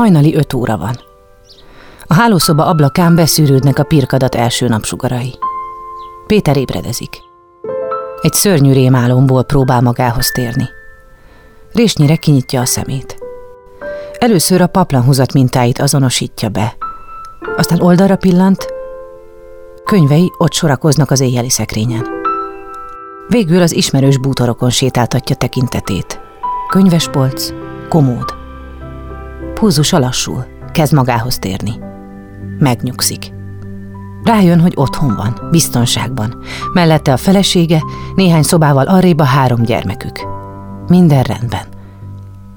Hajnali öt óra van. A hálószoba ablakán beszűrődnek a pirkadat első napsugarai. Péter ébredezik. Egy szörnyű rémálomból próbál magához térni. Résnyire kinyitja a szemét. Először a paplanhúzat mintáit azonosítja be. Aztán oldalra pillant, könyvei ott sorakoznak az éjjeli szekrényen. Végül az ismerős bútorokon sétáltatja tekintetét. Könyvespolc, komód. Púzusa lassul, kezd magához térni. Megnyugszik. Rájön, hogy otthon van, biztonságban. Mellette a felesége, néhány szobával arrébb a három gyermekük. Minden rendben.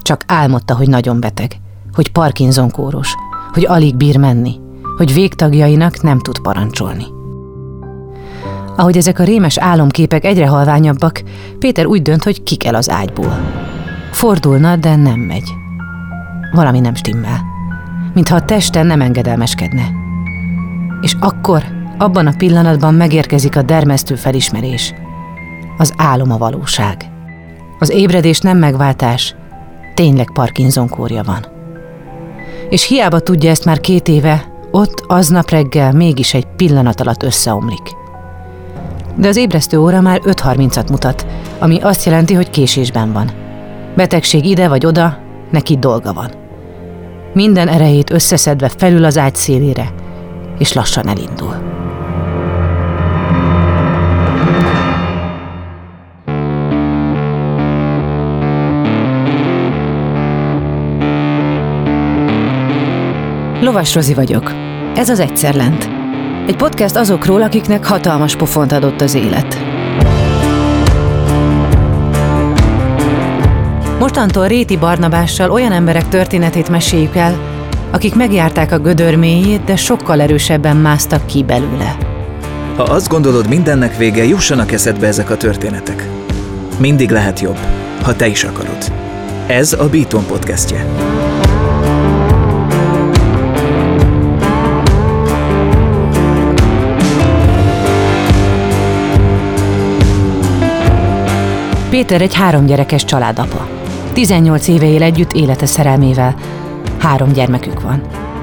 Csak álmodta, hogy nagyon beteg, hogy Parkinson kóros, hogy alig bír menni, hogy végtagjainak nem tud parancsolni. Ahogy ezek a rémes álomképek egyre halványabbak, Péter úgy dönt, hogy ki kell az ágyból. Fordulna, de nem megy. Valami nem stimmel. Mintha a testen nem engedelmeskedne. És akkor, abban a pillanatban megérkezik a dermesztő felismerés. Az álom a valóság. Az ébredés nem megváltás, tényleg Parkinson kórja van. És hiába tudja ezt már két éve, ott aznap reggel mégis egy pillanat alatt összeomlik. De az ébresztő óra már 5.30-at mutat, ami azt jelenti, hogy késésben van. Betegség ide vagy oda, neki dolga van. Minden erejét összeszedve felül az ágy szélére, és lassan elindul. Lovas Rozi vagyok. Ez az Egyszer Lent. Egy podcast azokról, akiknek hatalmas pofont adott az élet. Mostantól Réti Barnabással olyan emberek történetét meséljük el, akik megjárták a gödör mélyét, de sokkal erősebben másztak ki belőle. Ha azt gondolod, mindennek vége, jussanak eszedbe ezek a történetek. Mindig lehet jobb, ha te is akarod. Ez a Beaton podcastje. Péter egy három gyerekes családapa. 18 éve él együtt élete szerelmével. Három gyermekük van.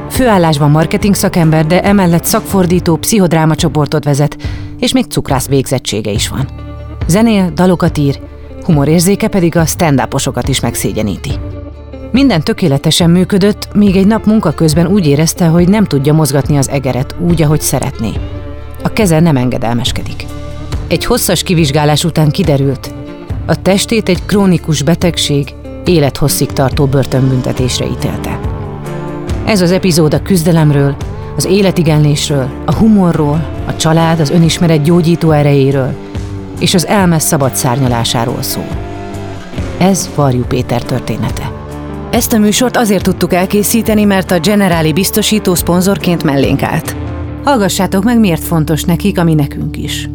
Főállásban marketing szakember, de emellett szakfordító, pszichodráma csoportot vezet, és még cukrász végzettsége is van. Zenél, dalokat ír, humorérzéke pedig a stand is megszégyeníti. Minden tökéletesen működött, míg egy nap munka közben úgy érezte, hogy nem tudja mozgatni az egeret úgy, ahogy szeretné. A keze nem engedelmeskedik. Egy hosszas kivizsgálás után kiderült, a testét egy krónikus betegség élethosszig tartó börtönbüntetésre ítélte. Ez az epizód a küzdelemről, az életigenlésről, a humorról, a család, az önismeret gyógyító erejéről és az elmes szabad szárnyalásáról szól. Ez Varjú Péter története. Ezt a műsort azért tudtuk elkészíteni, mert a Generáli biztosító szponzorként mellénk állt. Hallgassátok meg, miért fontos nekik, ami nekünk is.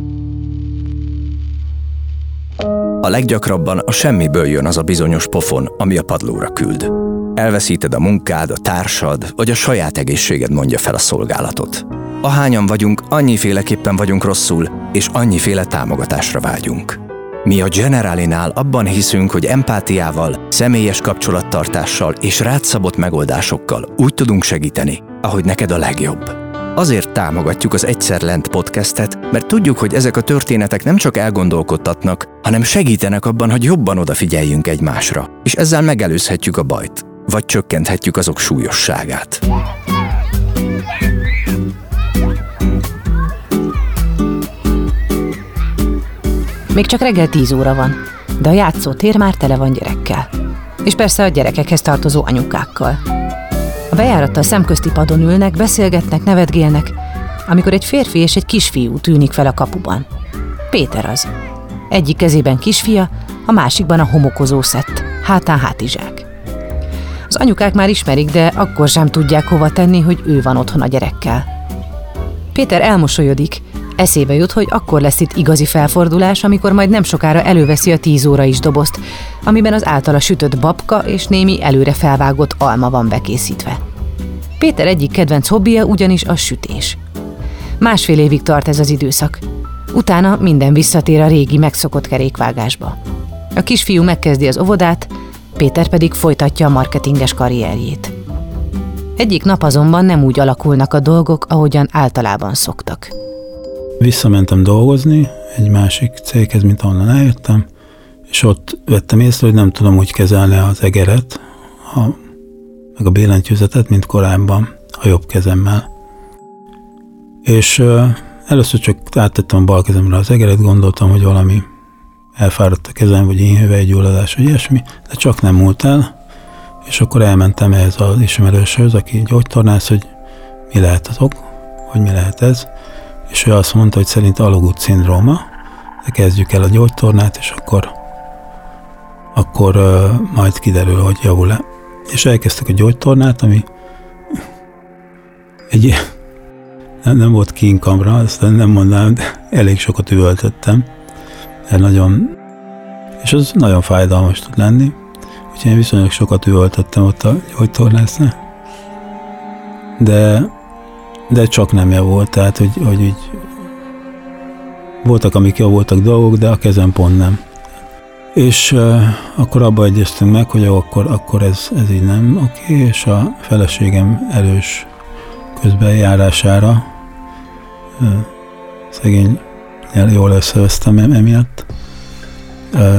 A leggyakrabban a semmiből jön az a bizonyos pofon, ami a padlóra küld. Elveszíted a munkád, a társad, vagy a saját egészséged mondja fel a szolgálatot. Ahányan vagyunk, annyiféleképpen vagyunk rosszul, és annyiféle támogatásra vágyunk. Mi a Generalinál abban hiszünk, hogy empátiával, személyes kapcsolattartással és rátszabott megoldásokkal úgy tudunk segíteni, ahogy neked a legjobb. Azért támogatjuk az Egyszer Lent podcastet, mert tudjuk, hogy ezek a történetek nem csak elgondolkodtatnak, hanem segítenek abban, hogy jobban odafigyeljünk egymásra, és ezzel megelőzhetjük a bajt, vagy csökkenthetjük azok súlyosságát. Még csak reggel 10 óra van, de a játszótér már tele van gyerekkel. És persze a gyerekekhez tartozó anyukákkal. A bejárattal szemközti padon ülnek, beszélgetnek, nevetgélnek, amikor egy férfi és egy kisfiú tűnik fel a kapuban. Péter az. Egyik kezében kisfia, a másikban a homokozó szett, hátán hátizsák. Az anyukák már ismerik, de akkor sem tudják hova tenni, hogy ő van otthon a gyerekkel. Péter elmosolyodik, eszébe jut, hogy akkor lesz itt igazi felfordulás, amikor majd nem sokára előveszi a tíz óra is dobozt, amiben az általa sütött babka és némi előre felvágott alma van bekészítve. Péter egyik kedvenc hobbija ugyanis a sütés. Másfél évig tart ez az időszak. Utána minden visszatér a régi megszokott kerékvágásba. A kisfiú megkezdi az óvodát, Péter pedig folytatja a marketinges karrierjét. Egyik nap azonban nem úgy alakulnak a dolgok, ahogyan általában szoktak. Visszamentem dolgozni egy másik céghez, mint ahonnan eljöttem, és ott vettem észre, hogy nem tudom úgy kezelni az egeret, a, meg a billentyűzetet, mint korábban a jobb kezemmel. És először csak áttettem a bal kezemre az egeret, gondoltam, hogy valami elfáradt a kezem, vagy egy gyulladás, vagy ilyesmi, de csak nem múlt el, és akkor elmentem ehhez az ismerőshöz, aki gyógytornász, hogy mi lehet az ok, hogy mi lehet ez, és ő azt mondta, hogy szerint alagút szindróma, de kezdjük el a gyógytornát, és akkor, akkor uh, majd kiderül, hogy javul-e. És elkezdtek a gyógytornát, ami egy nem, volt kínkamra, azt nem mondanám, de elég sokat üvöltöttem. De nagyon, és az nagyon fájdalmas tud lenni. Úgyhogy én viszonylag sokat üvöltöttem ott a gyógytornásznál. De, de csak nem javult, tehát hogy, hogy így voltak, amik jó voltak dolgok, de a kezem pont nem. És uh, akkor abba egyeztünk meg, hogy jó, akkor, akkor ez, ez így nem oké, okay, és a feleségem erős közbenjárására szegény jól összevesztem emiatt,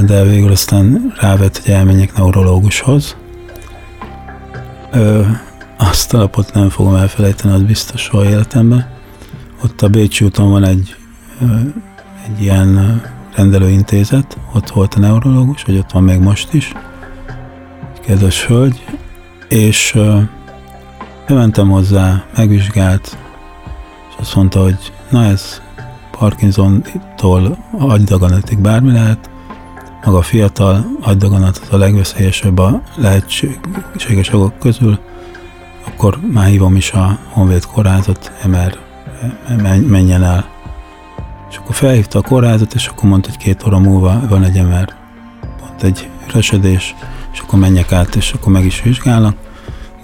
de végül aztán rávett, hogy elmenjek neurológushoz. Azt a napot nem fogom elfelejteni, az biztos soha életemben. Ott a Bécsi úton van egy, egy ilyen rendelőintézet, ott volt a neurológus, vagy ott van még most is, egy kedves hölgy, és bementem hozzá, megvizsgált, és azt mondta, hogy na ez Parkinson-tól agydaganatig bármi lehet, maga fiatal agydaganat az a legveszélyesebb a lehetséges jogok közül, akkor már hívom is a Honvéd kórházat, MR, menjen el. És akkor felhívta a kórházat, és akkor mondta, hogy két óra múlva van egy MR, pont egy üresedés, és akkor menjek át, és akkor meg is vizsgálnak,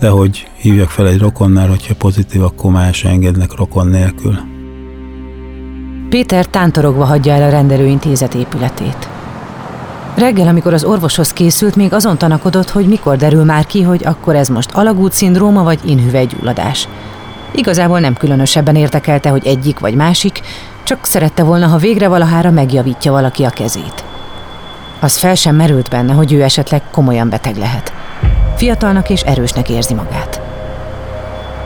de hogy hívjak fel egy rokonnál, hogyha pozitív, akkor más engednek rokon nélkül. Péter tántorogva hagyja el a rendelőintézet épületét. Reggel, amikor az orvoshoz készült, még azon tanakodott, hogy mikor derül már ki, hogy akkor ez most alagút szindróma vagy inhüvelygyulladás. Igazából nem különösebben értekelte, hogy egyik vagy másik, csak szerette volna, ha végre valahára megjavítja valaki a kezét. Az fel sem merült benne, hogy ő esetleg komolyan beteg lehet. Fiatalnak és erősnek érzi magát.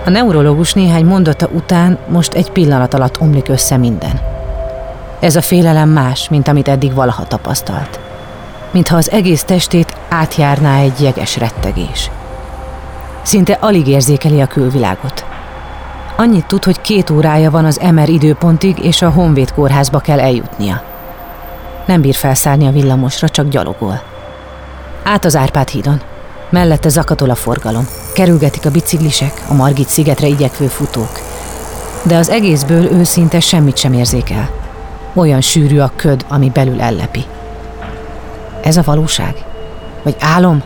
A neurológus néhány mondata után most egy pillanat alatt omlik össze minden. Ez a félelem más, mint amit eddig valaha tapasztalt mintha az egész testét átjárná egy jeges rettegés. Szinte alig érzékeli a külvilágot. Annyit tud, hogy két órája van az Emer időpontig, és a Honvéd kórházba kell eljutnia. Nem bír felszállni a villamosra, csak gyalogol. Át az Árpád hídon. Mellette zakatol a forgalom. Kerülgetik a biciklisek, a Margit szigetre igyekvő futók. De az egészből ő szinte semmit sem érzékel. Olyan sűrű a köd, ami belül ellepi. Ez a valóság? Vagy álom?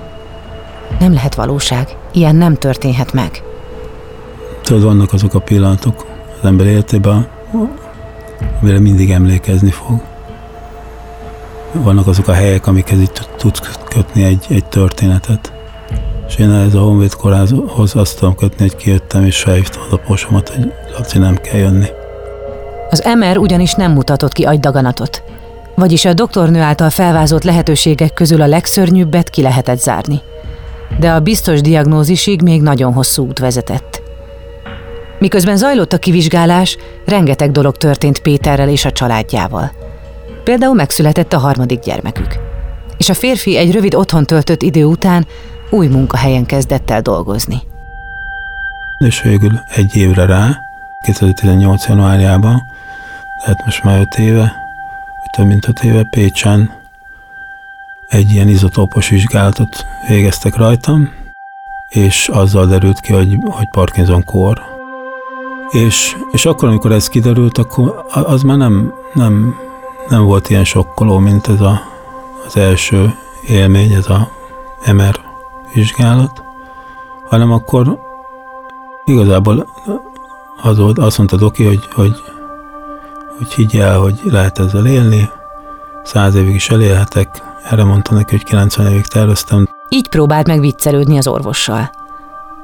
Nem lehet valóság. Ilyen nem történhet meg. Tudod, vannak azok a pillanatok az ember életében, amire mindig emlékezni fog. Vannak azok a helyek, amikhez itt tudsz kötni egy, egy történetet. És én ez a Honvéd korázhoz azt tudom kötni, hogy kijöttem és felhívtam az posomat, hogy Laci nem kell jönni. Az MR ugyanis nem mutatott ki agydaganatot vagyis a doktornő által felvázolt lehetőségek közül a legszörnyűbbet ki lehetett zárni. De a biztos diagnózisig még nagyon hosszú út vezetett. Miközben zajlott a kivizsgálás, rengeteg dolog történt Péterrel és a családjával. Például megszületett a harmadik gyermekük. És a férfi egy rövid otthon töltött idő után új munkahelyen kezdett el dolgozni. És végül egy évre rá, 2018. januárjában, tehát most már öt éve, több mint öt éve Pécsen egy ilyen izotópos vizsgálatot végeztek rajtam, és azzal derült ki, hogy, hogy Parkinson kór. És, és akkor, amikor ez kiderült, akkor az már nem, nem, nem volt ilyen sokkoló, mint ez a, az első élmény, ez a MR vizsgálat, hanem akkor igazából az volt, azt mondta Doki, hogy, hogy hogy higgy el, hogy lehet ezzel élni, száz évig is elélhetek, erre mondta neki, hogy 90 évig terveztem. Így próbált meg viccelődni az orvossal.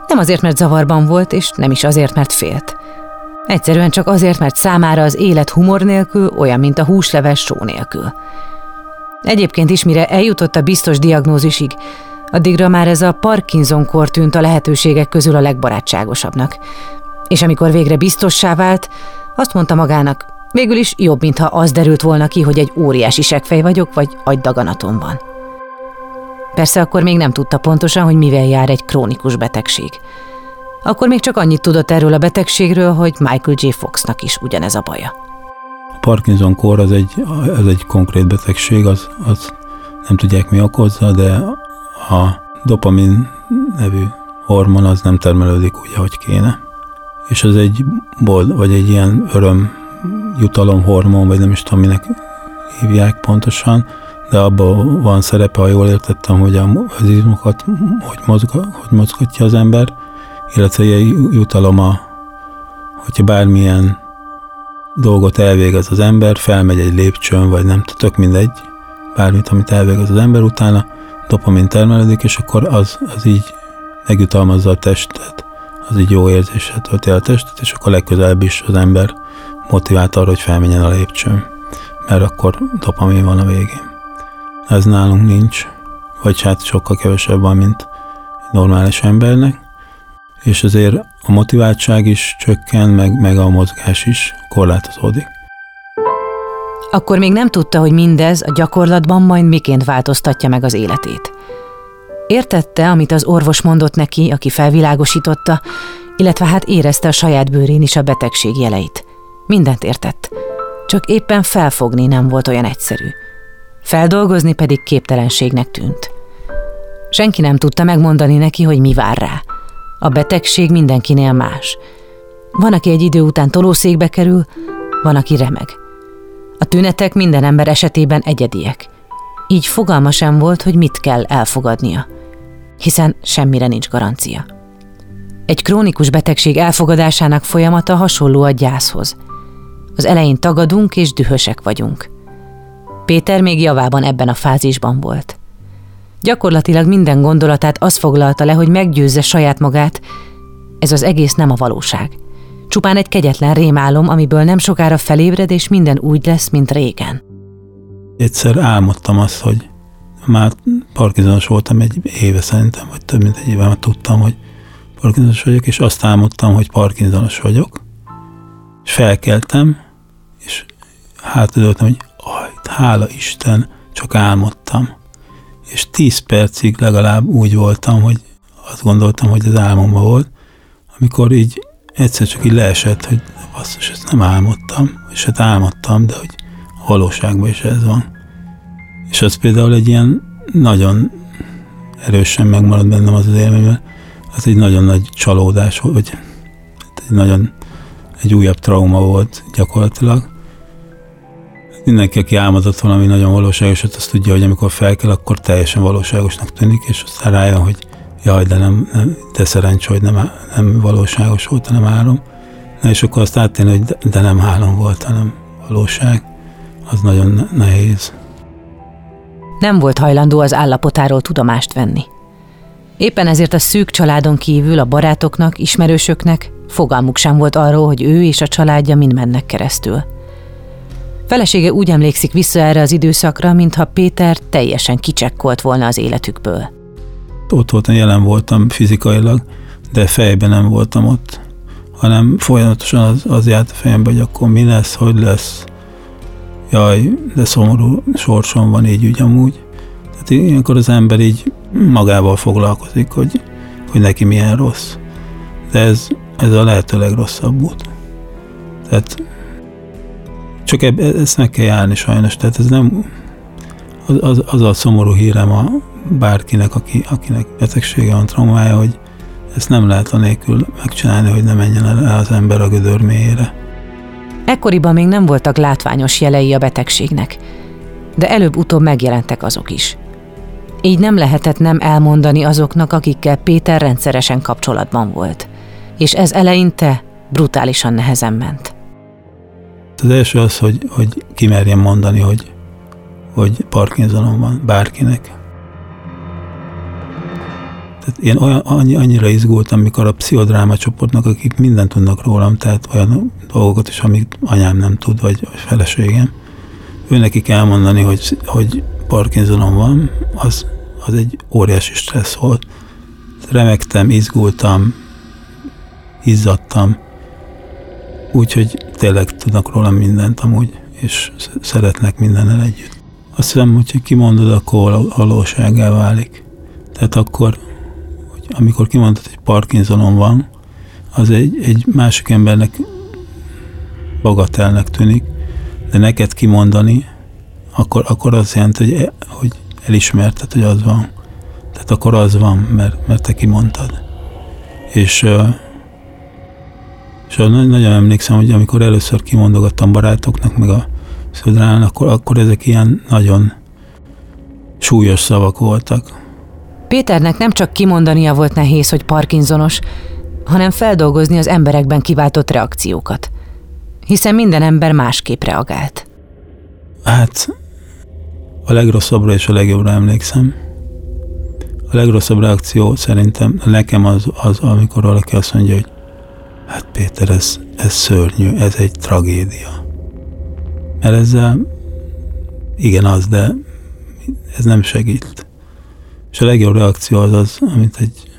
Nem azért, mert zavarban volt, és nem is azért, mert félt. Egyszerűen csak azért, mert számára az élet humor nélkül olyan, mint a húsleves só nélkül. Egyébként is, mire eljutott a biztos diagnózisig, addigra már ez a Parkinson-kor tűnt a lehetőségek közül a legbarátságosabbnak. És amikor végre biztossá vált, azt mondta magának, végül is jobb, mintha az derült volna ki, hogy egy óriási segfej vagyok, vagy agydaganatom van. Persze akkor még nem tudta pontosan, hogy mivel jár egy krónikus betegség. Akkor még csak annyit tudott erről a betegségről, hogy Michael J. Foxnak is ugyanez a baja. A Parkinson-kor az egy, az egy konkrét betegség, az, az nem tudják mi okozza, de a dopamin nevű hormon az nem termelődik úgy, ahogy kéne. És az egy bold, vagy egy ilyen öröm jutalomhormon, vagy nem is tudom, minek hívják pontosan, de abban van szerepe, ha jól értettem, hogy az izmokat hogy, mozga, hogy mozgatja az ember, illetve egy jutalom a, hogyha bármilyen dolgot elvégez az ember, felmegy egy lépcsőn, vagy nem tudok, mindegy, bármit, amit elvégez az ember, utána dopamin termelődik, és akkor az, az így megjutalmazza a testet, az így jó érzéssel tölti a testet, és akkor legközelebb is az ember motivált arra, hogy felmenjen a lépcsőn, mert akkor dopamin van a végén. Ez nálunk nincs, vagy hát sokkal kevesebb van, mint normális embernek, és azért a motiváltság is csökken, meg, meg a mozgás is korlátozódik. Akkor még nem tudta, hogy mindez a gyakorlatban majd miként változtatja meg az életét. Értette, amit az orvos mondott neki, aki felvilágosította, illetve hát érezte a saját bőrén is a betegség jeleit. Mindent értett. Csak éppen felfogni nem volt olyan egyszerű. Feldolgozni pedig képtelenségnek tűnt. Senki nem tudta megmondani neki, hogy mi vár rá. A betegség mindenkinél más. Van, aki egy idő után tolószékbe kerül, van, aki remeg. A tünetek minden ember esetében egyediek. Így fogalma sem volt, hogy mit kell elfogadnia, hiszen semmire nincs garancia. Egy krónikus betegség elfogadásának folyamata hasonló a gyászhoz. Az elején tagadunk és dühösek vagyunk. Péter még javában ebben a fázisban volt. Gyakorlatilag minden gondolatát az foglalta le, hogy meggyőzze saját magát, ez az egész nem a valóság. Csupán egy kegyetlen rémálom, amiből nem sokára felébred, és minden úgy lesz, mint régen. Egyszer álmodtam azt, hogy már Parkinsonos voltam egy éve szerintem, vagy több mint egy éve, mert tudtam, hogy Parkinsonos vagyok, és azt álmodtam, hogy Parkinsonos vagyok, és felkeltem, és hátadöltem, hogy aj, hála Isten, csak álmodtam. És tíz percig legalább úgy voltam, hogy azt gondoltam, hogy az álmomban volt, amikor így egyszer csak így leesett, hogy basszus, ezt nem álmodtam, és hát álmodtam, de hogy valóságban is ez van. És az például egy ilyen nagyon erősen megmaradt bennem az az élmény, mert az egy nagyon nagy csalódás, vagy egy nagyon egy újabb trauma volt gyakorlatilag. Mindenki, aki álmodott valami nagyon valóságosat, azt tudja, hogy amikor fel kell, akkor teljesen valóságosnak tűnik, és aztán rájön, hogy jaj, de, nem, nem de szerencsé, hogy nem, nem valóságos volt, hanem álom. Na és akkor azt átélni, hogy de, de nem álom volt, hanem valóság, az nagyon nehéz. Nem volt hajlandó az állapotáról tudomást venni. Éppen ezért a szűk családon kívül a barátoknak, ismerősöknek fogalmuk sem volt arról, hogy ő és a családja mind mennek keresztül. Felesége úgy emlékszik vissza erre az időszakra, mintha Péter teljesen kicsekkolt volna az életükből. Ott voltam, jelen voltam fizikailag, de fejben nem voltam ott, hanem folyamatosan az, az járt a fejembe, hogy akkor mi lesz, hogy lesz. Jaj, de szomorú sorsom van így úgy amúgy. Tehát ilyenkor az ember így magával foglalkozik, hogy, hogy neki milyen rossz. De ez, ez a lehető legrosszabb út. Tehát csak eb, ezt meg kell járni sajnos, tehát ez nem az, az, az a szomorú hírem a bárkinek, aki, akinek betegsége van, traumája, hogy ezt nem lehet anélkül megcsinálni, hogy ne menjen el az ember a gödör mélyére. Ekkoriban még nem voltak látványos jelei a betegségnek, de előbb-utóbb megjelentek azok is. Így nem lehetett nem elmondani azoknak, akikkel Péter rendszeresen kapcsolatban volt. És ez eleinte brutálisan nehezen ment. Az első az, hogy, hogy kimerjem mondani, hogy, hogy Parkinsonom van bárkinek. Tehát én olyan, annyi, annyira izgultam, mikor a pszichodráma csoportnak, akik mindent tudnak rólam, tehát olyan dolgokat is, amit anyám nem tud, vagy, vagy feleségem, ő nekik elmondani, hogy, hogy Parkinsonom van, az, az egy óriási stressz volt. Remektem, izgultam, izzadtam, úgyhogy tényleg tudnak rólam mindent amúgy, és szeretnek mindennel együtt. Azt hiszem, hogy kimondod, akkor valóságá válik. Tehát akkor, hogy amikor kimondod, hogy Parkinsonon van, az egy, egy másik embernek bagatelnek tűnik, de neked kimondani, akkor, akkor az jelenti, hogy, hogy elismerted, hogy az van. Tehát akkor az van, mert, mert te kimondtad. És, és nagyon emlékszem, hogy amikor először kimondogattam barátoknak, meg a szödrán, akkor, akkor ezek ilyen nagyon súlyos szavak voltak. Péternek nem csak kimondania volt nehéz, hogy Parkinsonos, hanem feldolgozni az emberekben kiváltott reakciókat. Hiszen minden ember másképp reagált. Hát a legrosszabbra és a legjobbra emlékszem. A legrosszabb reakció szerintem nekem az, az amikor valaki azt mondja, hogy hát Péter, ez, ez szörnyű, ez egy tragédia. Mert ezzel igen az, de ez nem segít. És a legjobb reakció az az, amit egy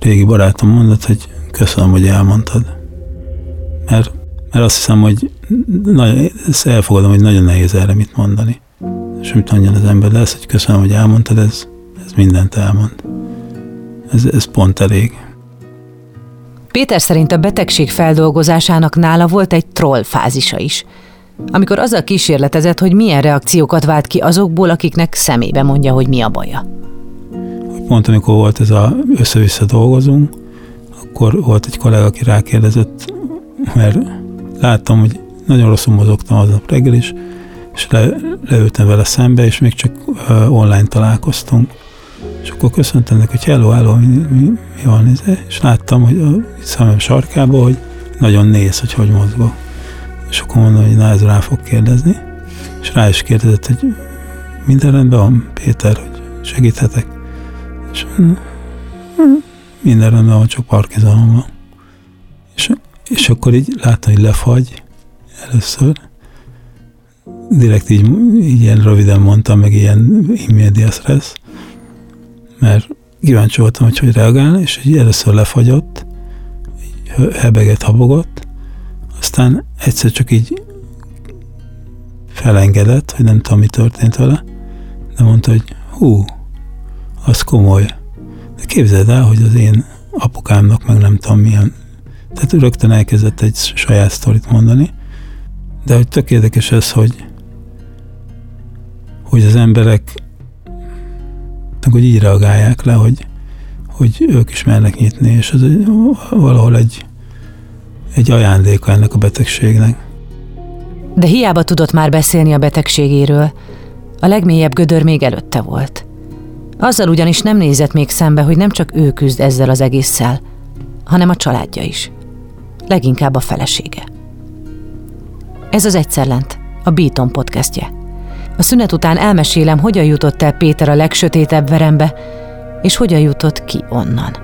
régi barátom mondott, hogy köszönöm, hogy elmondtad. Mert, mert azt hiszem, hogy nagyon, ezt elfogadom, hogy nagyon nehéz erre mit mondani. És mit mondjon az ember, lesz, hogy köszönöm, hogy elmondtad, ez, ez mindent elmond. Ez, ez pont elég. Péter szerint a betegség feldolgozásának nála volt egy troll fázisa is, amikor azzal kísérletezett, hogy milyen reakciókat vált ki azokból, akiknek szemébe mondja, hogy mi a baja. Pont amikor volt ez a össze-vissza dolgozunk, akkor volt egy kollega, aki rákérdezett, mert láttam, hogy nagyon rosszul mozogtam aznap reggel is, és le, leültem vele szembe, és még csak uh, online találkoztunk. És akkor köszöntem neki, hogy hello, hello, mi, mi, mi van, és láttam, hogy a szemem sarkába, hogy nagyon néz, hogy hogy mozgok. És akkor mondom, hogy na ez rá fog kérdezni, és rá is kérdezett, hogy minden rendben van, Péter, hogy segíthetek. És minden rendben van, csak Parkinsonom van. És, és akkor így láttam, hogy lefagy először, direkt így, így ilyen röviden mondtam, meg ilyen immédia stressz, mert kíváncsi voltam, hogy hogy reagál, és így először lefagyott, így habogott, aztán egyszer csak így felengedett, hogy nem tudom, mi történt vele, de mondta, hogy hú, az komoly. De képzeld el, hogy az én apukámnak meg nem tudom milyen. Tehát rögtön elkezdett egy saját sztorit mondani, de hogy tök érdekes ez, hogy hogy az emberek hogy így reagálják le, hogy, hogy ők is mernek nyitni, és ez egy, valahol egy, egy ajándéka ennek a betegségnek. De hiába tudott már beszélni a betegségéről, a legmélyebb gödör még előtte volt. Azzal ugyanis nem nézett még szembe, hogy nem csak ő küzd ezzel az egésszel, hanem a családja is. Leginkább a felesége. Ez az Egyszerlent, a Beaton podcastje. A szünet után elmesélem, hogyan jutott el Péter a legsötétebb verembe, és hogyan jutott ki onnan.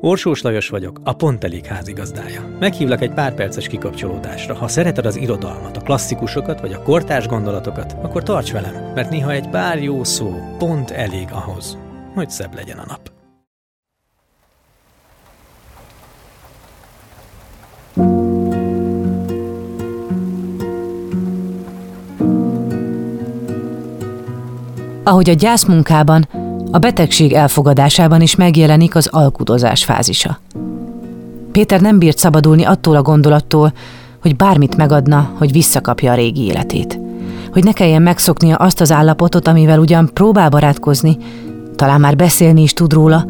Orsós Lajos vagyok, a Pont Elég házigazdája. Meghívlak egy pár perces kikapcsolódásra. Ha szereted az irodalmat, a klasszikusokat vagy a kortárs gondolatokat, akkor tarts velem, mert néha egy pár jó szó pont elég ahhoz, hogy szebb legyen a nap. Ahogy a gyászmunkában, a betegség elfogadásában is megjelenik az alkudozás fázisa. Péter nem bírt szabadulni attól a gondolattól, hogy bármit megadna, hogy visszakapja a régi életét. Hogy ne kelljen megszoknia azt az állapotot, amivel ugyan próbál barátkozni, talán már beszélni is tud róla,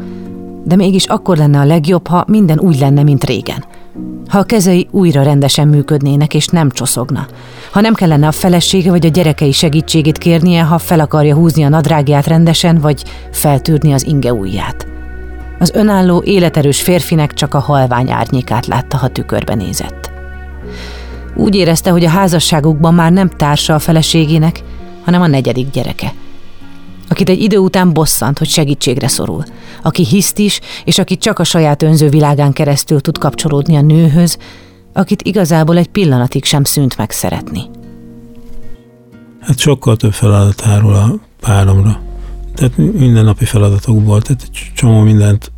de mégis akkor lenne a legjobb, ha minden úgy lenne, mint régen. Ha a kezei újra rendesen működnének, és nem csoszogna. Ha nem kellene a felesége vagy a gyerekei segítségét kérnie, ha fel akarja húzni a nadrágját rendesen, vagy feltűrni az inge ujját. Az önálló, életerős férfinek csak a halvány árnyékát látta, ha tükörbe nézett. Úgy érezte, hogy a házasságukban már nem társa a feleségének, hanem a negyedik gyereke – akit egy idő után bosszant, hogy segítségre szorul, aki hiszt is, és aki csak a saját önző világán keresztül tud kapcsolódni a nőhöz, akit igazából egy pillanatig sem szűnt meg szeretni. Hát sokkal több feladat árul a páromra. Tehát mindennapi feladatokból, tehát egy csomó mindent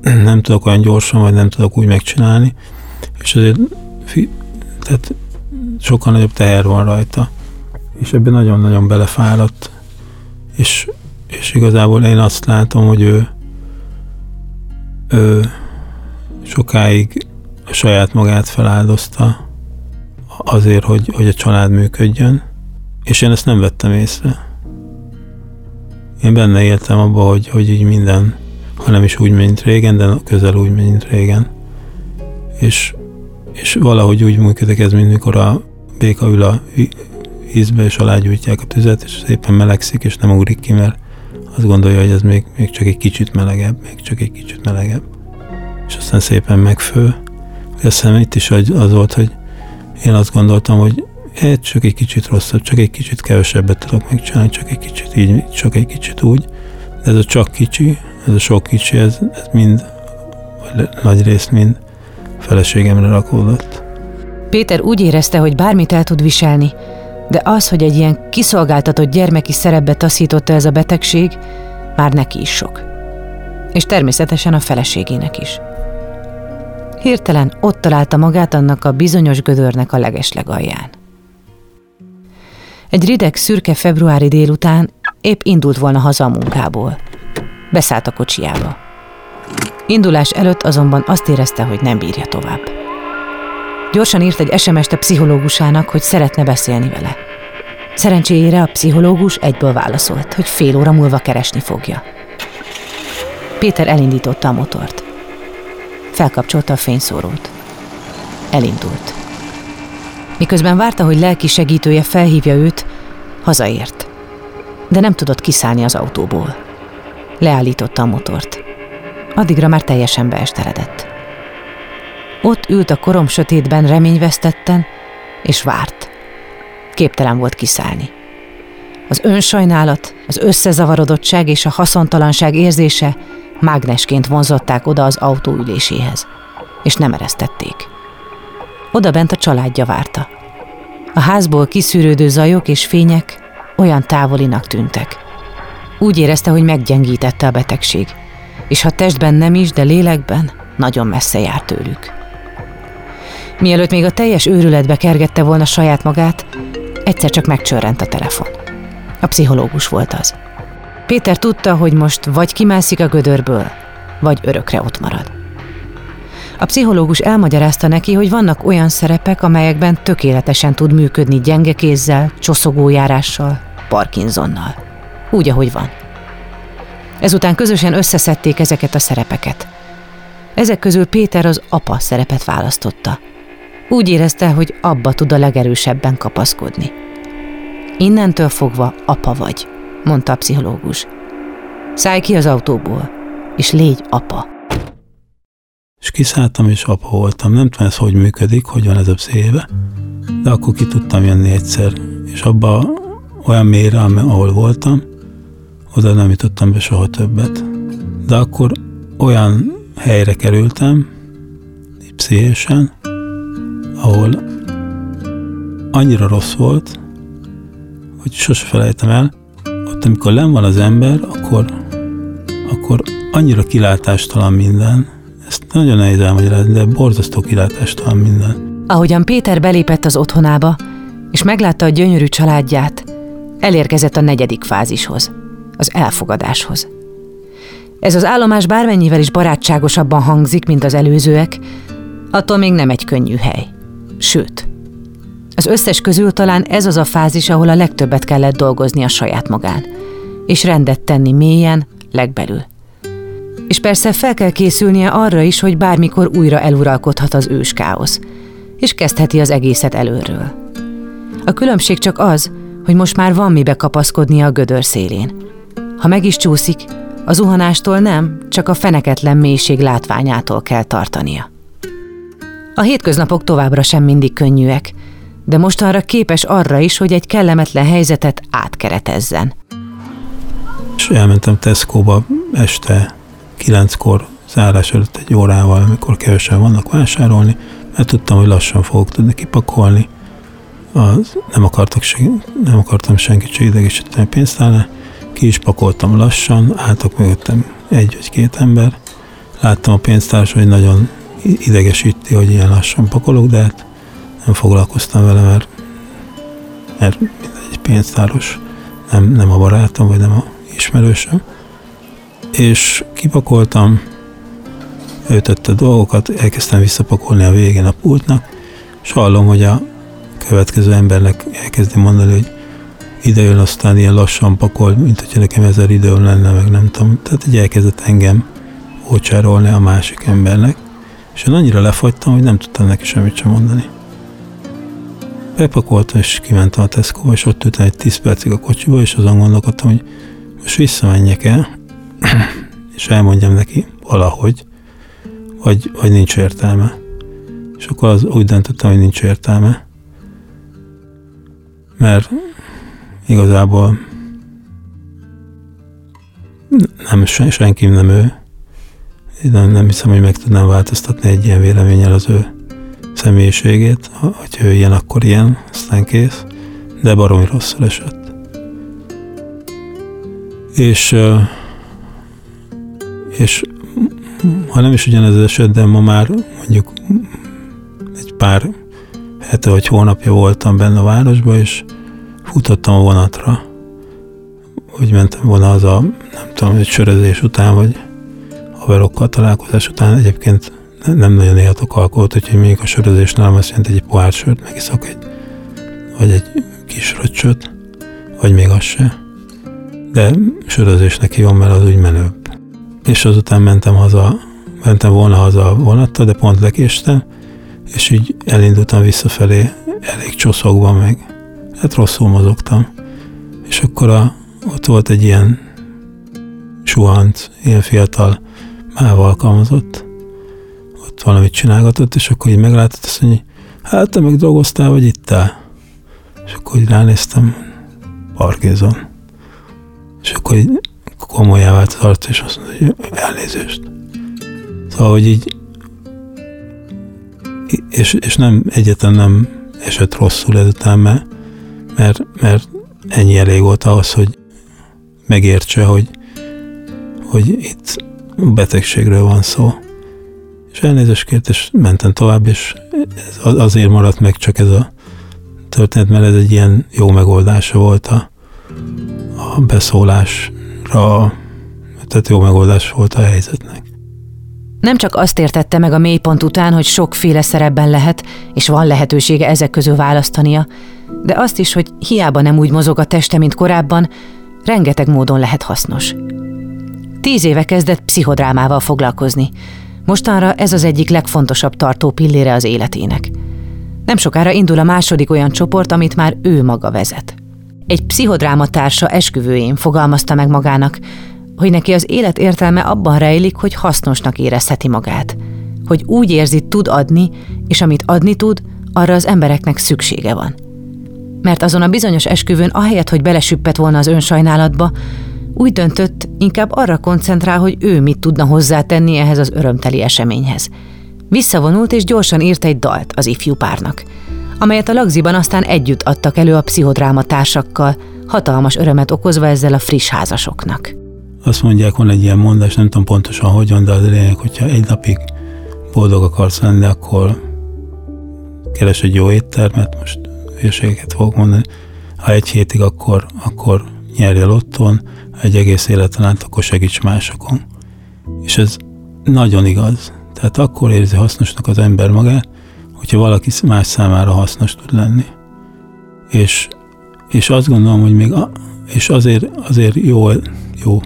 nem tudok olyan gyorsan, vagy nem tudok úgy megcsinálni, és azért tehát sokkal nagyobb teher van rajta. És ebben nagyon-nagyon belefáradt és, és igazából én azt látom, hogy ő, ő sokáig a saját magát feláldozta azért, hogy, hogy a család működjön, és én ezt nem vettem észre. Én benne éltem abba, hogy, hogy így minden, ha nem is úgy, mint régen, de közel úgy, mint régen. És, és valahogy úgy működik ez, mint mikor a béka ül a ízbe, és alágyújtják a tüzet, és szépen melegszik, és nem ugrik ki, mert azt gondolja, hogy ez még, még csak egy kicsit melegebb, még csak egy kicsit melegebb. És aztán szépen megfő. Azt hiszem itt is az volt, hogy én azt gondoltam, hogy egy csak egy kicsit rosszabb, csak egy kicsit kevesebbet tudok megcsinálni, csak egy kicsit így, csak egy kicsit úgy. De ez a csak kicsi, ez a sok kicsi, ez, ez mind, vagy nagy részt mind feleségemre rakódott. Péter úgy érezte, hogy bármit el tud viselni, de az, hogy egy ilyen kiszolgáltatott gyermeki szerepbe taszította ez a betegség, már neki is sok. És természetesen a feleségének is. Hirtelen ott találta magát annak a bizonyos gödörnek a legeslegalján. Egy rideg, szürke februári délután épp indult volna haza a munkából. Beszállt a kocsiába. Indulás előtt azonban azt érezte, hogy nem bírja tovább. Gyorsan írt egy SMS-t a pszichológusának, hogy szeretne beszélni vele. Szerencsére a pszichológus egyből válaszolt, hogy fél óra múlva keresni fogja. Péter elindította a motort. Felkapcsolta a fényszórót. Elindult. Miközben várta, hogy lelki segítője felhívja őt, hazaért. De nem tudott kiszállni az autóból. Leállította a motort. Addigra már teljesen beesteredett. Ott ült a korom sötétben reményvesztetten, és várt. Képtelen volt kiszállni. Az önsajnálat, az összezavarodottság és a haszontalanság érzése mágnesként vonzották oda az autó üléséhez, és nem eresztették. Oda bent a családja várta. A házból kiszűrődő zajok és fények olyan távolinak tűntek. Úgy érezte, hogy meggyengítette a betegség, és ha testben nem is, de lélekben nagyon messze járt tőlük. Mielőtt még a teljes őrületbe kergette volna saját magát, egyszer csak megcsörrent a telefon. A pszichológus volt az. Péter tudta, hogy most vagy kimászik a gödörből, vagy örökre ott marad. A pszichológus elmagyarázta neki, hogy vannak olyan szerepek, amelyekben tökéletesen tud működni gyenge kézzel, csoszogójárással, Parkinsonnal. Úgy, ahogy van. Ezután közösen összeszedték ezeket a szerepeket. Ezek közül Péter az apa szerepet választotta – úgy érezte, hogy abba tud a legerősebben kapaszkodni. Innentől fogva apa vagy, mondta a pszichológus. Szállj ki az autóból, és légy apa. És kiszálltam, és apa voltam. Nem tudom, ez hogy működik, hogy van ez a pszichébe, de akkor ki tudtam jönni egyszer, és abba olyan mélyre, ahol voltam, oda nem jutottam be soha többet. De akkor olyan helyre kerültem, pszichésen, ahol annyira rossz volt, hogy sose felejtem el, ott amikor len van az ember, akkor, akkor annyira kilátástalan minden, ezt nagyon nehéz elmagyarázni, de borzasztó kilátástalan minden. Ahogyan Péter belépett az otthonába, és meglátta a gyönyörű családját, elérkezett a negyedik fázishoz, az elfogadáshoz. Ez az állomás bármennyivel is barátságosabban hangzik, mint az előzőek, attól még nem egy könnyű hely. Sőt, az összes közül talán ez az a fázis, ahol a legtöbbet kellett dolgozni a saját magán, és rendet tenni mélyen, legbelül. És persze fel kell készülnie arra is, hogy bármikor újra eluralkodhat az ős káosz, és kezdheti az egészet előről. A különbség csak az, hogy most már van mibe kapaszkodnia a gödör szélén. Ha meg is csúszik, a zuhanástól nem, csak a feneketlen mélység látványától kell tartania. A hétköznapok továbbra sem mindig könnyűek, de mostanra képes arra is, hogy egy kellemetlen helyzetet átkeretezzen. És elmentem Tesco-ba este kilenckor zárás előtt egy órával, amikor kevesen vannak vásárolni, mert tudtam, hogy lassan fogok tudni kipakolni. Az, nem, akartak, nem akartam senkit se idegesíteni pénztárnál. Ki is pakoltam lassan, álltak mögöttem egy vagy két ember. Láttam a pénztárs, hogy nagyon idegesíti, hogy ilyen lassan pakolok, de hát nem foglalkoztam vele, mert, mert egy pénztáros, nem, nem a barátom, vagy nem a ismerősöm. És kipakoltam, ötötte dolgokat, elkezdtem visszapakolni a végén a pultnak, és hallom, hogy a következő embernek elkezdi mondani, hogy ide jön, aztán ilyen lassan pakol, mint hogyha nekem ezer időm lenne, meg nem tudom. Tehát egy elkezdett engem ócsárolni a másik embernek, és én annyira lefagytam, hogy nem tudtam neki semmit sem mondani. Bepakoltam, és kimentem a tesco és ott ültem egy 10 percig a kocsiba, és azon gondolkodtam, hogy most visszamenjek el, és elmondjam neki valahogy, vagy, vagy nincs értelme. És akkor az úgy döntöttem, hogy nincs értelme, mert igazából nem, senki nem ő. Nem, nem hiszem, hogy meg tudnám változtatni egy ilyen véleménnyel az ő személyiségét, hogy ő ilyen, akkor ilyen, aztán kész, de baromi rosszul esett. És, és ha nem is ugyanez az eset, de ma már mondjuk egy pár hete vagy hónapja voltam benne a városba, és futottam a vonatra. Úgy mentem volna az a, nem tudom, egy sörözés után, vagy haverokkal találkozás után. Egyébként nem nagyon éltok alkoholt, úgyhogy még a sörözés nálam azt jelenti, hogy egy pohár sört megiszok egy, vagy egy kis röccsöt, vagy még az se. De sörözésnek hívom, mert az úgy menőbb. És azután mentem haza, mentem volna haza a vonattal, de pont lekéstem, és így elindultam visszafelé elég csoszogva meg. Hát rosszul mozogtam. És akkor a, ott volt egy ilyen suhant, ilyen fiatal máv alkalmazott, ott valamit csinálgatott, és akkor így meglátott, azt mondja, hát te meg dolgoztál, vagy ittál? És akkor így ránéztem, Parkinson. És akkor így komolyá vált az arc, és azt mondta, hogy elnézést. Szóval, hogy így és, és nem, egyetem nem esett rosszul ezután, mert, mert, mert ennyi elég volt ahhoz, hogy megértse, hogy, hogy itt betegségről van szó. És elnézést kért, és mentem tovább, és ez azért maradt meg csak ez a történet, mert ez egy ilyen jó megoldása volt a, a beszólásra, tehát jó megoldás volt a helyzetnek. Nem csak azt értette meg a mélypont után, hogy sokféle szerepben lehet, és van lehetősége ezek közül választania, de azt is, hogy hiába nem úgy mozog a teste, mint korábban, rengeteg módon lehet hasznos. Tíz éve kezdett pszichodrámával foglalkozni. Mostanra ez az egyik legfontosabb tartó pillére az életének. Nem sokára indul a második olyan csoport, amit már ő maga vezet. Egy pszichodráma társa esküvőjén fogalmazta meg magának, hogy neki az élet értelme abban rejlik, hogy hasznosnak érezheti magát. Hogy úgy érzi, tud adni, és amit adni tud, arra az embereknek szüksége van. Mert azon a bizonyos esküvőn, ahelyett, hogy belesüppet volna az önsajnálatba, úgy döntött, inkább arra koncentrál, hogy ő mit tudna hozzátenni ehhez az örömteli eseményhez. Visszavonult és gyorsan írt egy dalt az ifjú párnak, amelyet a lagziban aztán együtt adtak elő a pszichodráma társakkal, hatalmas örömet okozva ezzel a friss házasoknak. Azt mondják, van egy ilyen mondás, nem tudom pontosan hogyan, de az lényeg, hogyha egy napig boldog akarsz lenni, akkor keres egy jó éttermet, most hülyeségeket fogok mondani, ha egy hétig, akkor, akkor nyerj el otthon, egy egész életen át, akkor segíts másokon. És ez nagyon igaz. Tehát akkor érzi hasznosnak az ember magát, hogyha valaki más számára hasznos tud lenni. És, és azt gondolom, hogy még a, és azért, azért jó, jó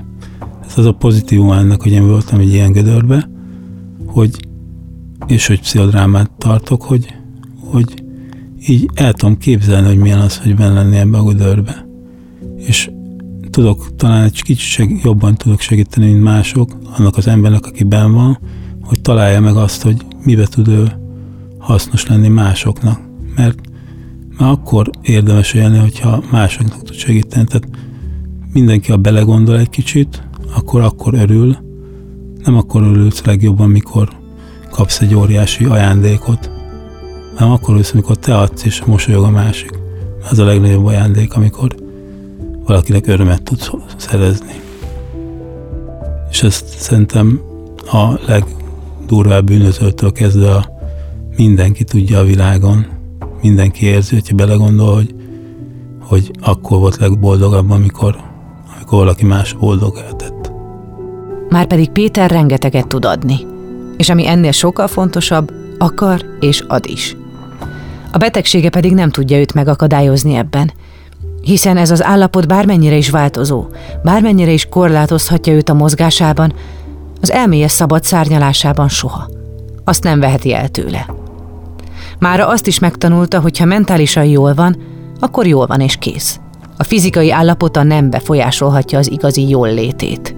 Ez az a pozitívum ennek, hogy én voltam egy ilyen gödörbe, hogy, és hogy pszichodrámát tartok, hogy, hogy így el tudom képzelni, hogy milyen az, hogy benne lenni ebbe a gödörbe. És tudok, talán egy kicsit seg, jobban tudok segíteni, mint mások, annak az embernek, aki benn van, hogy találja meg azt, hogy mibe tud ő hasznos lenni másoknak. Mert, mert akkor érdemes élni, hogyha másoknak tud segíteni. Tehát mindenki, ha belegondol egy kicsit, akkor akkor örül. Nem akkor örülsz legjobban, mikor kapsz egy óriási ajándékot, hanem akkor örülsz, amikor te adsz, és mosolyog a másik. Ez a legnagyobb ajándék, amikor valakinek örömet tudsz szerezni. És ezt szerintem a legdurvább bűnözőtől kezdve a mindenki tudja a világon, mindenki érzi, hogyha belegondol, hogy, hogy akkor volt legboldogabb, amikor, amikor valaki más boldog eltett. Márpedig Péter rengeteget tud adni. És ami ennél sokkal fontosabb, akar és ad is. A betegsége pedig nem tudja őt megakadályozni ebben, hiszen ez az állapot bármennyire is változó, bármennyire is korlátozhatja őt a mozgásában, az elméje szabad szárnyalásában soha. Azt nem veheti el tőle. Mára azt is megtanulta, hogy ha mentálisan jól van, akkor jól van és kész. A fizikai állapota nem befolyásolhatja az igazi jól létét.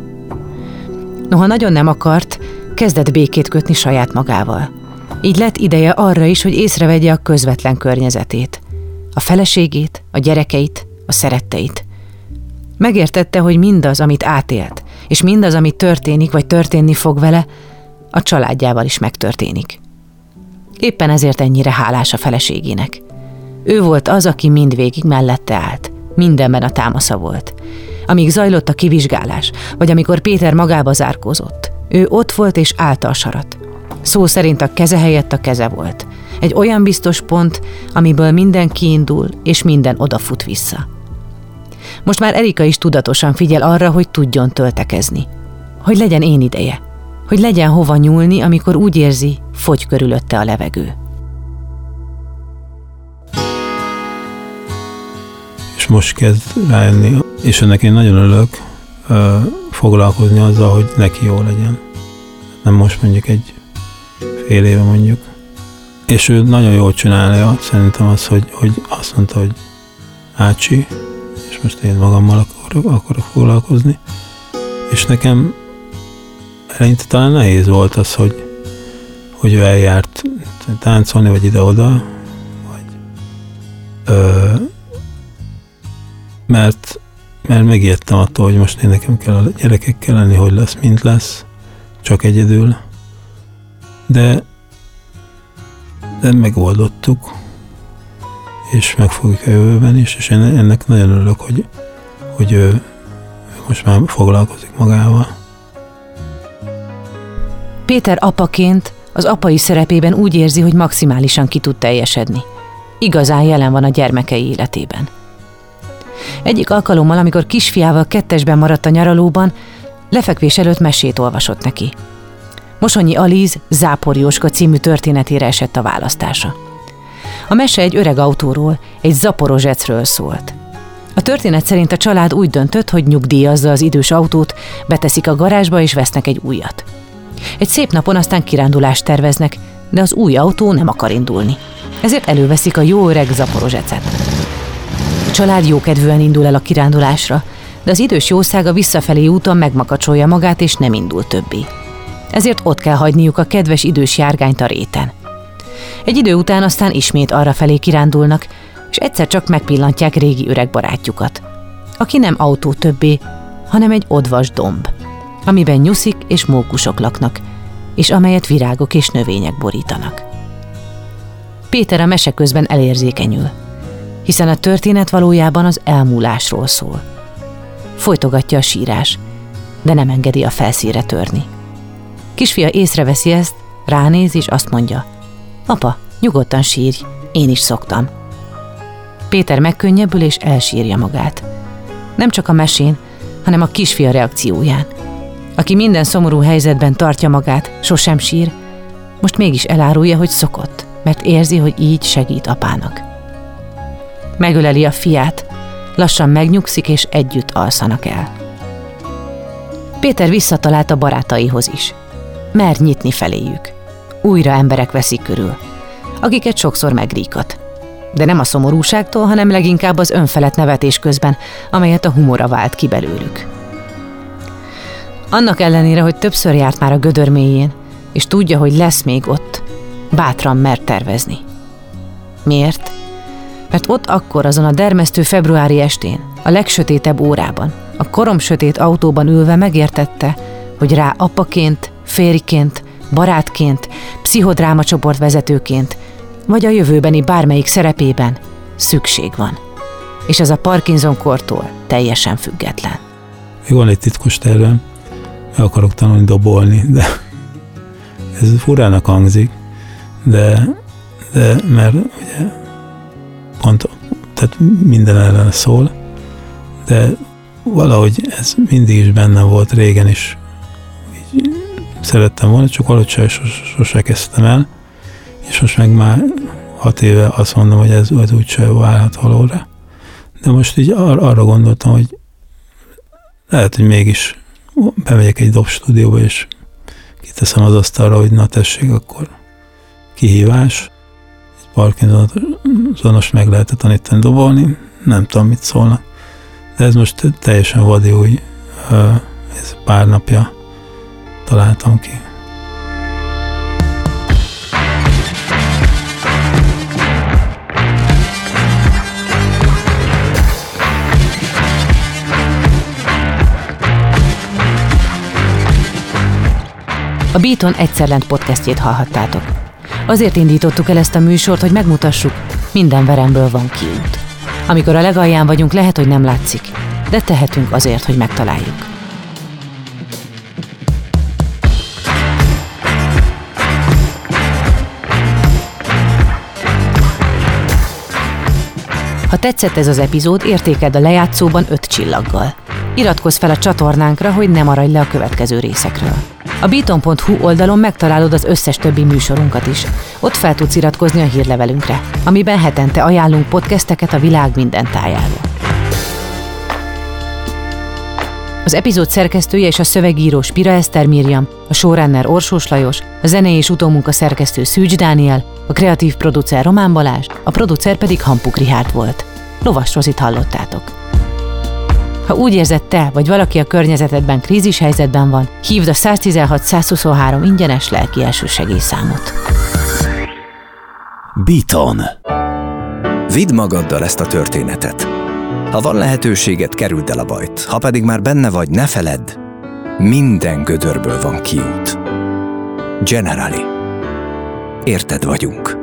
Noha nagyon nem akart, kezdett békét kötni saját magával. Így lett ideje arra is, hogy észrevegye a közvetlen környezetét. A feleségét, a gyerekeit, a szeretteit. Megértette, hogy mindaz, amit átélt, és mindaz, ami történik vagy történni fog vele, a családjával is megtörténik. Éppen ezért ennyire hálás a feleségének. Ő volt az, aki mindvégig mellette állt. Mindenben a támasza volt. Amíg zajlott a kivizsgálás, vagy amikor Péter magába zárkózott, ő ott volt és állta a sarat. Szó szerint a keze helyett a keze volt. Egy olyan biztos pont, amiből minden kiindul, és minden odafut vissza. Most már Erika is tudatosan figyel arra, hogy tudjon töltekezni. Hogy legyen én ideje. Hogy legyen hova nyúlni, amikor úgy érzi, fogy körülötte a levegő. És most kezd rájönni, és ennek én nagyon örülök, foglalkozni azzal, hogy neki jó legyen. Nem most mondjuk egy fél éve mondjuk. És ő nagyon jól csinálja, szerintem az, hogy, hogy azt mondta, hogy Ácsi, és most én magammal akarok, akarok foglalkozni. És nekem eleinte talán nehéz volt az, hogy, hogy ő eljárt táncolni, vagy ide-oda, vagy ö, mert, mert megijedtem attól, hogy most én nekem kell a gyerekekkel lenni, hogy lesz, mint lesz, csak egyedül. De, de megoldottuk, és meg fogjuk a jövőben is, és én ennek nagyon örülök, hogy, hogy ő most már foglalkozik magával. Péter apaként az apai szerepében úgy érzi, hogy maximálisan ki tud teljesedni. Igazán jelen van a gyermekei életében. Egyik alkalommal, amikor kisfiával kettesben maradt a nyaralóban, lefekvés előtt mesét olvasott neki. Mosonyi Alíz Zápor Jóska című történetére esett a választása. A mese egy öreg autóról, egy zaporozsecről szólt. A történet szerint a család úgy döntött, hogy nyugdíjazza az idős autót, beteszik a garázsba és vesznek egy újat. Egy szép napon aztán kirándulást terveznek, de az új autó nem akar indulni. Ezért előveszik a jó öreg zaporozsecet. A család jókedvűen indul el a kirándulásra, de az idős jószága visszafelé úton megmakacsolja magát és nem indul többé. Ezért ott kell hagyniuk a kedves idős járgányt a réten. Egy idő után aztán ismét arra felé kirándulnak, és egyszer csak megpillantják régi öreg barátjukat, aki nem autó többé, hanem egy odvas domb, amiben nyuszik és mókusok laknak, és amelyet virágok és növények borítanak. Péter a mese közben elérzékenyül, hiszen a történet valójában az elmúlásról szól. Folytogatja a sírás, de nem engedi a felszíre törni. Kisfia észreveszi ezt, ránéz és azt mondja, Apa, nyugodtan sírj, én is szoktam. Péter megkönnyebbül és elsírja magát. Nem csak a mesén, hanem a kisfia reakcióján. Aki minden szomorú helyzetben tartja magát, sosem sír, most mégis elárulja, hogy szokott, mert érzi, hogy így segít apának. Megöleli a fiát, lassan megnyugszik és együtt alszanak el. Péter visszatalált a barátaihoz is. Mer nyitni feléjük. Újra emberek veszik körül, akiket sokszor megríkat. De nem a szomorúságtól, hanem leginkább az önfelett nevetés közben, amelyet a humora vált ki belőlük. Annak ellenére, hogy többször járt már a gödör mélyén, és tudja, hogy lesz még ott, bátran mer tervezni. Miért? Mert ott akkor, azon a dermesztő februári estén, a legsötétebb órában, a korom sötét autóban ülve megértette, hogy rá apaként, férjként, barátként, pszichodráma csoport vezetőként, vagy a jövőbeni bármelyik szerepében szükség van. És ez a Parkinson kortól teljesen független. Van egy titkos tervem, meg akarok tanulni dobolni, de ez furának hangzik, de, de mert ugye pont, tehát minden ellen szól, de valahogy ez mindig is benne volt régen is. Szerettem volna, csak valahogy sose kezdtem el, és most meg már hat éve azt mondom, hogy ez, ez úgyse válhat valóra. De most így ar- arra gondoltam, hogy lehet, hogy mégis bemegyek egy dob és kiteszem az asztalra, hogy na tessék, akkor kihívás. Egy Parkinsonos meg lehetett tanítani dobolni, nem tudom, mit szólnak. De ez most teljesen vadi új, ez pár napja találtam ki. A Beaton Egyszerlent podcastjét hallhattátok. Azért indítottuk el ezt a műsort, hogy megmutassuk, minden veremből van kiút. Amikor a legalján vagyunk, lehet, hogy nem látszik, de tehetünk azért, hogy megtaláljuk. Ha tetszett ez az epizód, értékeld a lejátszóban 5 csillaggal. Iratkozz fel a csatornánkra, hogy ne maradj le a következő részekről. A beaton.hu oldalon megtalálod az összes többi műsorunkat is. Ott fel tudsz iratkozni a hírlevelünkre, amiben hetente ajánlunk podcasteket a világ minden tájáról. Az epizód szerkesztője és a szövegíró Spira Eszter Mirjam, a showrunner Orsós Lajos, a zenei és utómunka szerkesztő Szűcs Dániel, a kreatív producer Román Balázs, a producer pedig Hampuk Rihárd volt. Lovas Rozit hallottátok. Ha úgy érzed te, vagy valaki a környezetedben krízis helyzetben van, hívd a 116-123 ingyenes lelki elsősegélyszámot. Beaton. Vidd magaddal ezt a történetet. Ha van lehetőséget, kerüld el a bajt. Ha pedig már benne vagy, ne feledd, minden gödörből van kiút. Generali. Érted vagyunk.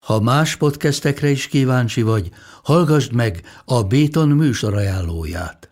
Ha más podcastekre is kíváncsi vagy, hallgassd meg a Béton műsor ajánlóját.